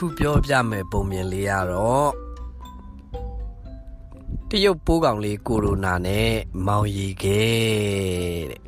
ခုပြောပြမယ်ပုံမြင်လေးရတော့တရုတ်ပိုးကောင်လေးကိုရိုနာနဲ့မောင်ရီခဲ့တဲ့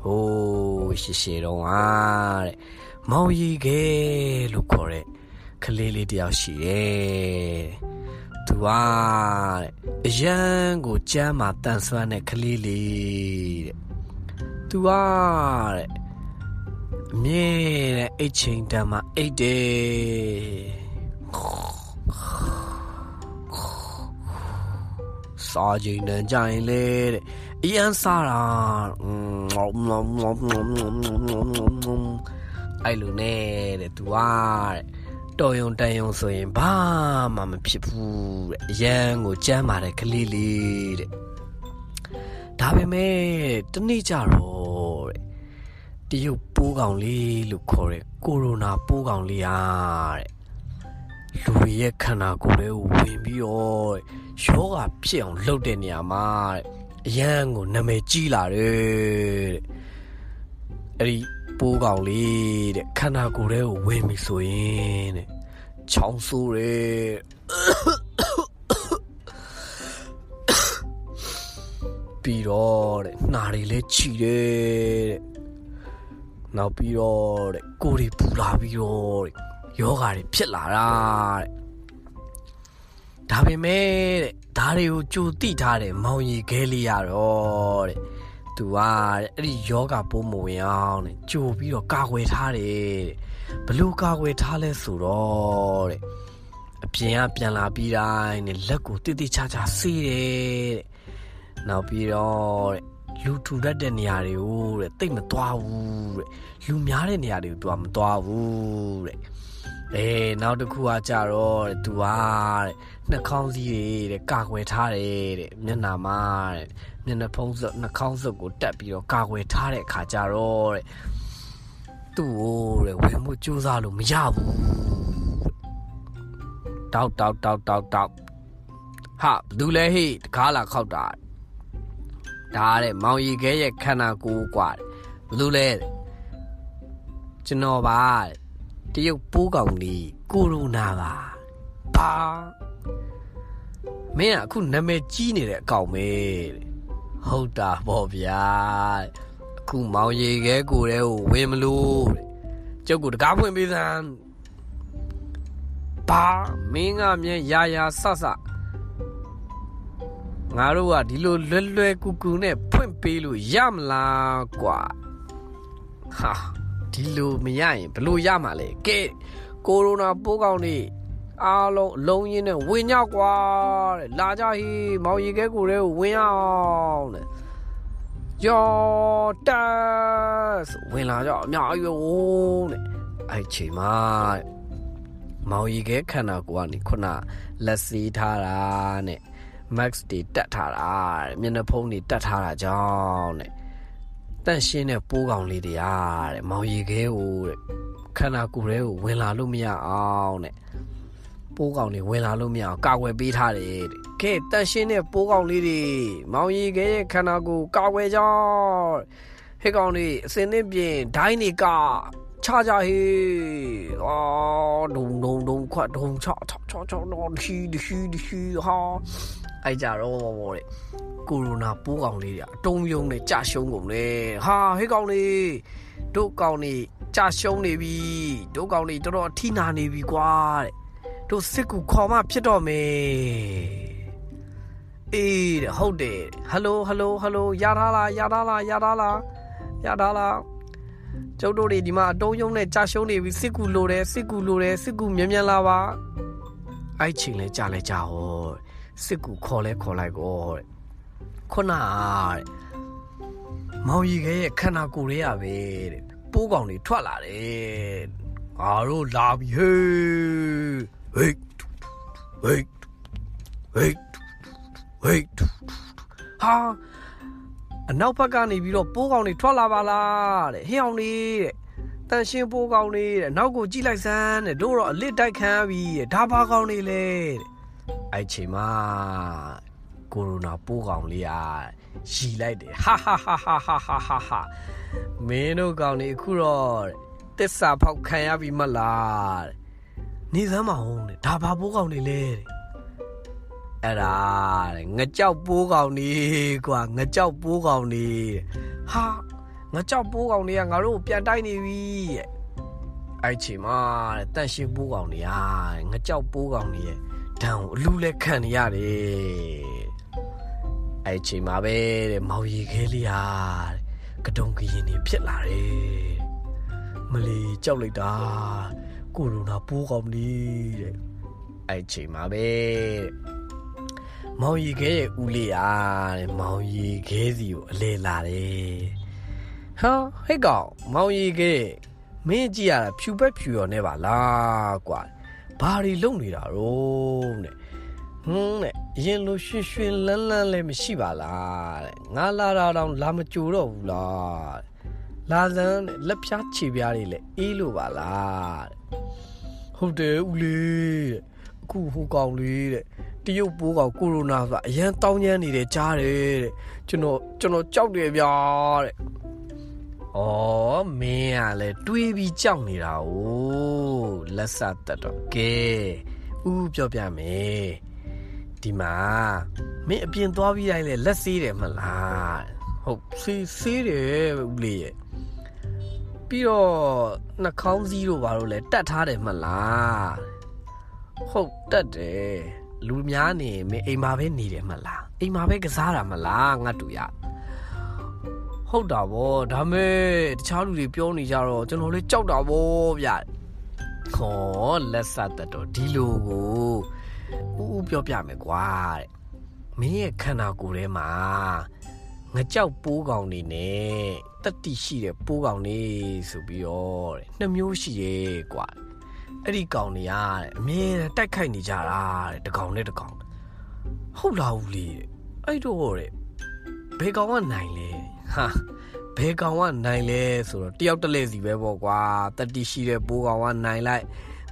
ဟိုးရှေရှေတော့ဟာတဲ့မောင်ရီခဲ့လို့ခေါ်တဲ့ကလေးလေးတယောက်ရှိတယ်သူဟာတဲ့အရန်ကိုကြမ်းမှတန်ဆွမ်းတဲ့ကလေးလေးတဲ့သူဟာတဲ့ အမြဲတမ်းအိတ်ချိန်တမ်းမှအိတ်တယ်စားချိန်တန်ကြရင်လေတဲ့အရန်စားတာအဲ့လိုနဲ့တဲ့သူဟာတဲ့တော်ယုံတန်ယုံဆိုရင်ဘာမှမဖြစ်ဘူးတဲ့အရန်ကိုကြမ်းပါတယ်ကလေးလေးတဲ့ဒါပေမဲ့တနေ့ကြတော့တဲ့ တရုတ်ပိုးကောင်လေးလို့ခေါ်တဲ့ကိုရိုနာပိုးကောင်လေးဟာတဲ့လူတွေရဲ့ခန္ဓာကိုယ်တွေကိုဝင်ပြီးတော့ယောဂဖြစ်အောင်လှုပ်တဲ့နေရာမှာတဲ့အရန်ကိုနာမည်ကြီးလာတယ်တဲ့အဲ့ဒီပိုးကောင်လေးတဲ့ခန္ဓာကိုယ်တွေကိုဝင်ပြီဆိုရင်တဲ့ချောင်းဆိုးတယ်ပြီးတော့တဲ့နှာတွေလည်းချီတယ်တဲ့ နောက်ပြီးတော့တဲ့ကိုယ်တွေပူလာပြီးတော့တဲ့ယောဂါတွေဖြစ်လာတာတဲ့ဒါပေမဲ့တဲ့ဒါတွေကိုကြိုတိထားတဲ့မောင်ရီခဲလေးရတော့တဲ့သူကတဲ့အဲ့ဒီယောဂပိုးမဝင်အောင်တဲ့ကြိုပြီးတော့ကာကွယ်ထားတယ်တဲ့ဘလို့ကာကွယ်ထားလဲဆိုတော့တဲ့အပြင်ကပြန်လာပြီးတိုင်းနဲ့လက်ကိုတိတိကျကျဆေးတယ်တဲ့နောက်ပြီးတော့တဲ့ လူထူတတ်တဲ့နေရာတွေကိုတဲ့တိတ်မသွားဘူးတဲ့လူများတဲ့နေရာတွေကို तू မသွားဘူးတဲ့အဲနောက်တစ်ခုကကြတော့တဲ့ तू ဟာတဲ့နှာခေါင်းစည်းတွေတဲ့ကာကွယ်ထားတယ်တဲ့မျက်နှာမှာတဲ့မျက်နှာဖုံးစွပ်နှာခေါင်းစွပ်ကိုတက်ပြီးတော့ကာကွယ်ထားတဲ့အခါကြတော့တဲ့သူ့ကိုတဲ့ဝင်မှုစူးစမ်းလို့မရဘူးတောက်တောက်တောက်တောက်တောက်ဟာဘသူလဲဟိတကားလာခောက်တာ ဒါတဲ့မောင်ရီခဲရဲ့ခန္ဓာကိုယ်กว่าဘသူလဲကျွန်တော်ပါတရုတ်ပိုးကောင်လေးကိုရိုနာပါပါမင်းကအခုနာမည်ကြီးနေတဲ့အကောင်ပဲဟုတ်တာပေါ့ဗျာအခုမောင်ရီခဲကိုတဲ့ကိုဝင်မလို့ကျုပ်ကတကားဖွင့်ပေးစမ်းပါမင်းကမြဲရာရာဆဆ ငါတို့ကဒီလိုလွယ်လွယ်ကူကူနဲ့ဖွင့်ပေးလို့ရမလားကွာဟာဒီလိုမရရင်ဘလို့ရမှာလဲကဲကိုရိုနာပိုးကောင်းနေအားလုံးအလုံးရင်းနဲ့ဝင်ကြကွာတဲ့လာကြဟေးမောင်ရီခဲကိုတဲ့ကိုဝင်ရအောင်တဲ့ယောတက်ဝင်လာကြအများကြီးပဲဝိုးတဲ့အဲ့ချိန်မှာမောင်ရီခဲခန္ဓာကိုယ်ကနေခုနလက်စီးထားတာနဲ့ max တွေတက်ထားတာတဲ့မျက်နှာဖုံးတွေတက်ထားတာကြောင့်တဲ့တန့်ရှင်းတဲ့ပိုးကောင်လေးတွေအားတဲ့မောင်ရီခဲကိုတဲ့ခန္ဓာကိုယ်ထဲကိုဝင်လာလို့မရအောင်တဲ့ပိုးကောင်တွေဝင်လာလို့မရအောင်ကာကွယ်ပေးထားတယ်တဲ့ကဲတန့်ရှင်းတဲ့ပိုးကောင်လေးတွေမောင်ရီခဲရဲ့ခန္ဓာကိုယ်ကာကွယ်ကြောင်းဟဲ့ကောင်တွေအစင်းသစ်ပြင်ဒိုင်းတွေကချကြဟေးအော်ဒုံဒုံဒုံခွတ်ဒုံချချချချတော့ဒီဒီဒီဟာ အဲ့ကြတော့တဲ့ကိုရိုနာပိုးကောင်လေးတွေအတုံးယုံနဲ့ကြရှုံးကုန်လေဟာဟေးကောင်လေးတို့ကောင်လေးကြရှုံးနေပြီတို့ကောင်လေးတော်တော်အထိနာနေပြီကွာတဲ့တို့စစ်ကူခေါ်မှဖြစ်တော့မယ်အေးတဲ့ဟုတ်တယ်ဟယ်လိုဟယ်လိုဟယ်လိုရထားလားရထားလားရထားလားရထားလားကျုပ်တို့တွေဒီမှာအတုံးယုံနဲ့ကြာရှုံးနေပြီစစ်ကူလိုတယ်စစ်ကူလိုတယ်စစ်ကူမြန်မြန်လာပါအဲ့ချိန်လဲကြာလဲကြာဟော စစ်ကူခေါ်လဲခေါ်လိုက်ကောတဲ့ခုနတဲ့မောင်ရီခဲရဲ့ခန္ဓာကိုယ်ရဲ့ပဲတဲ့ပိုးကောင်တွေထွက်လာတယ်ငါတို့လာပြီဟေးဟေးဟေးဟေးဟေးဟာအနောက်ဘက်ကနေပြီးတော့ပိုးကောင်တွေထွက်လာပါလားတဲ့ဟင်းအောင်နေတဲ့တန်ရှင်းပိုးကောင်တွေတဲ့နောက်ကိုကြည့်လိုက်စမ်းတဲ့တို့တော့အလစ်တိုက်ခံပြီတဲ့ဒါဘာကောင်တွေလဲတဲ့ အဲ့ချိန်မှာကိုရိုနာပိုးကောင်လေးอ่ะရီလိုက်တယ်ဟာဟာဟာဟာဟာဟာဟာမင်းတို့ကောင်တွေအခုတော့တစ္ဆာဖောက်ခံရပြီမလားတဲ့နေစမ်းမအောင်တဲ့ဒါဘာပိုးကောင်နေလဲတဲ့အဲ့ဒါတဲ့ငကြောက်ပိုးကောင်နေကွာငကြောက်ပိုးကောင်နေဟာငကြောက်ပိုးကောင်တွေကငါတို့ပြန်တိုက်နေပြီတဲ့အဲ့ချိန်မှာတဲ့တန့်ရှင်းပိုးကောင်တွေကငကြောက်ပိုးကောင်တွေရဲ့ ဒဏ်ကိုအလူလဲခံနေရတယ်အဲ့ချိန်မှာပဲတဲ့မောင်ရီခဲလေးဟာကတုံကရင်နေဖြစ်လာတယ်မလီကြောက်လိုက်တာကိုရိုနာပိုးကောင်လေးတဲ့အဲ့ချိန်မှာပဲမောင်ရီခဲရဲ့ဦးလေးအားတဲ့မောင်ရီခဲစီကိုအလဲလာတယ်ဟာဟဲ့ကောင်မောင်ရီခဲမင်းကြည့်ရတာဖြူပက်ဖြူရော်နေပါလားကွာ ဘာတွေလုံနေတာရောတဲ့ဟွန်းတဲ့အရင်လိုရွှင်ရွှင်လန်းလန်းလည်းမရှိပါလားတဲ့ငါလာတာတော့လာမကြိုတော့ဘူးလားလာစမ်းတဲ့လက်ဖြားခြေပြားတွေလည်းအေးလို့ပါလားတဲ့ဟုတ်တယ်ဦးလေးတဲ့အခုဟိုကောင်လေးတဲ့တရုတ်ပိုးကောင်ကိုရိုနာဆိုတာအရန်တောင်းကျမ်းနေတယ်ကြားတယ်တဲ့ကျွန်တော်ကျွန်တော်ကြောက်တယ်ဗျာတဲ့ ဩမင်းကလည်းတွေးပြီးကြောက်နေတာ哦လက်စတက်တော့ကဲဥပြောပြမယ်ဒီမှာမင်းအပြင်သွားပြီးတိုင်းလေလက်ဆေးတယ်မလားဟုတ်ဆေးဆေးတယ်ဦးလေးရဲ့ပြီးတော့နှာခေါင်းစည်းတို့ဘာလို့လဲတတ်ထားတယ်မလားဟုတ်တတ်တယ်လူများနေမင်းအိမ်မှာပဲနေတယ်မလားအိမ်မှာပဲကစားတာမလားငါတူရ ဟုတ်တာဗောဒါမဲ့တခြားလူတွေပြောနေကြတော့ကျွန်တော်လေးကြောက်တာဗောဗျဟောလက်စတတ်တော့ဒီလိုကိုဦးဦးပြောပြမယ်ကွာတဲ့မင်းရဲ့ခန္ဓာကိုယ်ထဲမှာငကြောက်ပိုးကောင်နေနဲ့တတိရှိတဲ့ပိုးကောင်နေဆိုပြီးတော့တဲ့နှစ်မျိုးရှိရဲ့ကွာအဲ့ဒီကောင်တွေကအမြဲတမ်းတိုက်ခိုက်နေကြတာတဲ့တကောင်နဲ့တကောင်ဟုတ်လားဦးလေးတဲ့အဲ့တော့တဲ့ဘယ်ကောင်ကနိုင်လဲ ဟာဘယ်ကောင်ကနိုင်လဲဆိုတော့တယောက်တစ်လဲစီပဲပေါ့ကွာတတိရှိတဲ့ပိုးကောင်ကနိုင်လိုက်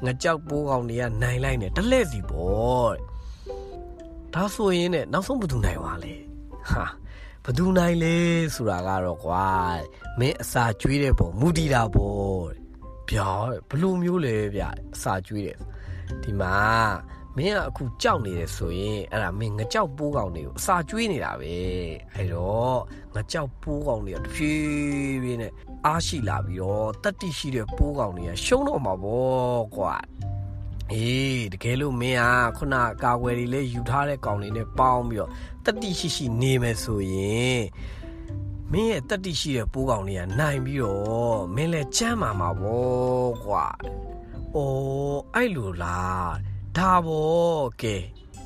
ငကြောက်ပိုးကောင်တွေကနိုင်လိုက်နေတစ်လဲစီပေါ့တဲ့ဒါဆိုရင်တဲ့နောက်ဆုံးဘယ်သူနိုင်သွားလဲဟာဘသူနိုင်လဲဆိုတာကတော့ကွာမင်းအစာကျွေးတဲ့ပုံမူတည်တာပေါ့တဲ့ဗျာဘလို့မျိုးလဲဗျအစာကျွေးတယ်ဒီမှာ မင်းကအခုကြောက်နေတယ်ဆိုရင်အဲ့ဒါမင်းငကြောက်ပိုးကောင်တွေကိုအစာကျွေးနေတာပဲအဲ့တော့ငကြောက်ပိုးကောင်တွေကတဖြည်းဖြည်းနဲ့အားရှိလာပြီးတော့တတိရှိတဲ့ပိုးကောင်တွေကရှုံးတော့မှာပေါ့ကွာအေးတကယ်လို့မင်းဟာခုနကာကွယ်တွေလေးယူထားတဲ့ကောင်လေးနဲ့ပေါင်းပြီးတော့တတိရှိရှိနေမယ်ဆိုရင်မင်းရဲ့တတိရှိတဲ့ပိုးကောင်တွေကနိုင်ပြီးတော့မင်းလည်းကြမ်းမာမှာပေါ့ကွာ။အိုးအဲ့လိုလား ဒါပေါ့ကဲ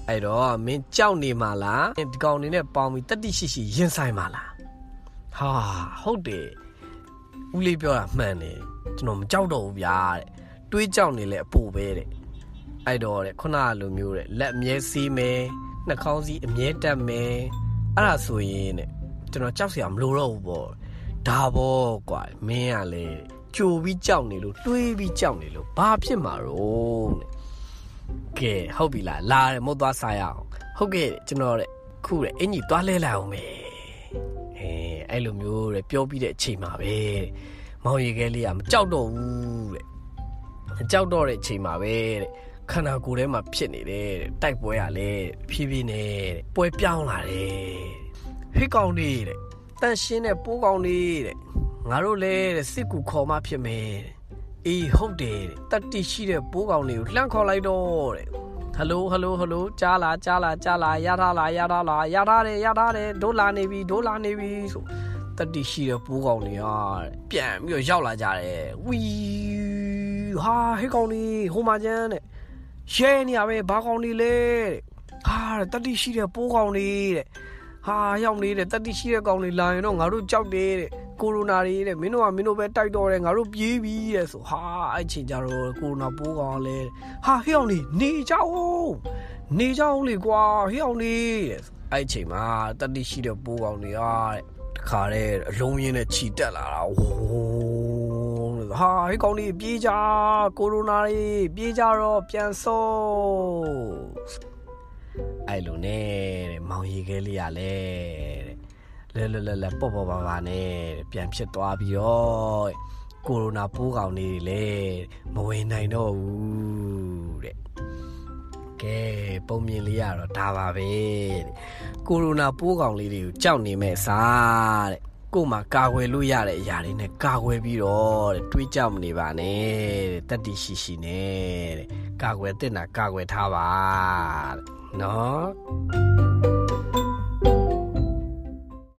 အဲ့တော့မင်းကြောက်နေမှာလားဒီကောင်နေနဲ့ပေါင်းပြီးတတိရှိရှိရင်ဆိုင်မှာလားဟာဟုတ်တယ်ဦးလေးပြောတာမှန်တယ်ကျွန်တော်မကြောက်တော့ဘူးဗျာတဲ့တွေးကြောက်နေလဲအပူပဲတဲ့အဲ့တော့တဲ့ခုနကလိုမျိုးတဲ့လက်အမြဲစီးမယ်နှာခေါင်းစည်းအမြဲတက်မယ်အဲ့ဒါဆိုရင်တဲ့ကျွန်တော်ကြောက်စရာမလိုတော့ဘူးပေါ့ဒါပေါ့ကွာမင်းကလေကြိုပြီးကြောက်နေလို့တွေးပြီးကြောက်နေလို့ဘာဖြစ်မှာတော့တဲ့ ကဲဟုတ်ပြီလားလာတယ်မဟုတ်သွားစားရအောင်ဟုတ်ကဲ့ကျွန်တော်တဲ့ခုတဲ့အင်ကြီးသွားလဲလိုက်အောင်ပဲအဲအဲ့လိုမျိုးတဲ့ပြောပြီးတဲ့အချိန်မှာပဲမောင်ရီခဲလေးကမကြောက်တော့ဘူးတဲ့မကြောက်တော့တဲ့အချိန်မှာပဲတဲ့ခန္ဓာကိုယ်ထဲမှာဖြစ်နေတယ်တဲ့တိုက်ပွဲရလဲဖြည်းဖြည်းနဲ့တဲ့ပွဲပြောင်းလာတယ်ဟိကောင်လေးတဲ့တန့်ရှင်းတဲ့ပိုးကောင်လေးတဲ့ငါတို့လဲတဲ့စစ်ကူခေါ်မှဖြစ်မယ်တဲ့ အေးဟုတ်တယ်တဲ့တတိရှိတဲ့ပိုးကောင်လေးကိုလှမ်းခေါ်လိုက်တော့တဲ့ဟယ်လိုဟယ်လိုဟယ်လိုကြားလာကြားလာကြားလာရထားလာရထားလာရထားတယ်ရထားတယ်ဒိုးလာနေပြီဒိုးလာနေပြီဆိုတတိရှိတဲ့ပိုးကောင်တွေကပြန်ပြီးတော့ရောက်လာကြတယ်ဝီဟာဟေးကောင်လေးဟိုမှာကျန်းတဲ့ရဲနေရပဲဘာကောင်လေးလဲတဲ့ဟာတတိရှိတဲ့ပိုးကောင်လေးတဲ့ဟာရောက်နေတဲ့တတိရှိတဲ့ကောင်လေးလာရင်တော့ငါတို့ကြောက်တယ်တဲ့ ကိုရိုနာတွေတဲ့မင်းတို့ကမင်းတို့ပဲတိုက်တော့တယ်ငါတို့ပြေးပြီတဲ့ဆိုဟာအဲ့ချိန်ကြတော့ကိုရိုနာပိုးကောင်လဲဟာဟေးအောင်လေးနေကြအောင်နေကြအောင်လေကွာဟေးအောင်လေးတဲ့အဲ့ချိန်မှာတတိရှိတဲ့ပိုးကောင်တွေကတဲ့တခါတဲ့အလုံးရင်းနဲ့ခြိတက်လာတာဝုန်းလို့ဟာဟေးကောင်လေးပြေးကြကိုရိုနာတွေပြေးကြတော့ပြန်စိုးအဲ့လိုနဲ့တဲ့မောင်ရီခဲလေးရလဲတဲ့ လဲလဲလဲလဲပေါ့ပေါ့ပါပါနဲ့ပြန်ဖြစ်သွားပြီးတော့ကိုရိုနာပိုးကောင်လေးတွေလည်းမဝင်နိုင်တော့ဘူးကဲပုံမြင်လေးရတော့ဒါပါပဲတဲ့ကိုရိုနာပိုးကောင်လေးတွေကိုကြောက်နေမဲ့စားတဲ့ကို့မှာကာကွယ်လို့ရတဲ့အရာတွေနဲ့ကာကွယ်ပြီးတော့တဲ့တွေးကြောက်မနေပါနဲ့တဲ့တတိရှိရှိနဲ့တဲ့ကာကွယ်တဲ့နာကာကွယ်ထားပါတဲ့နော်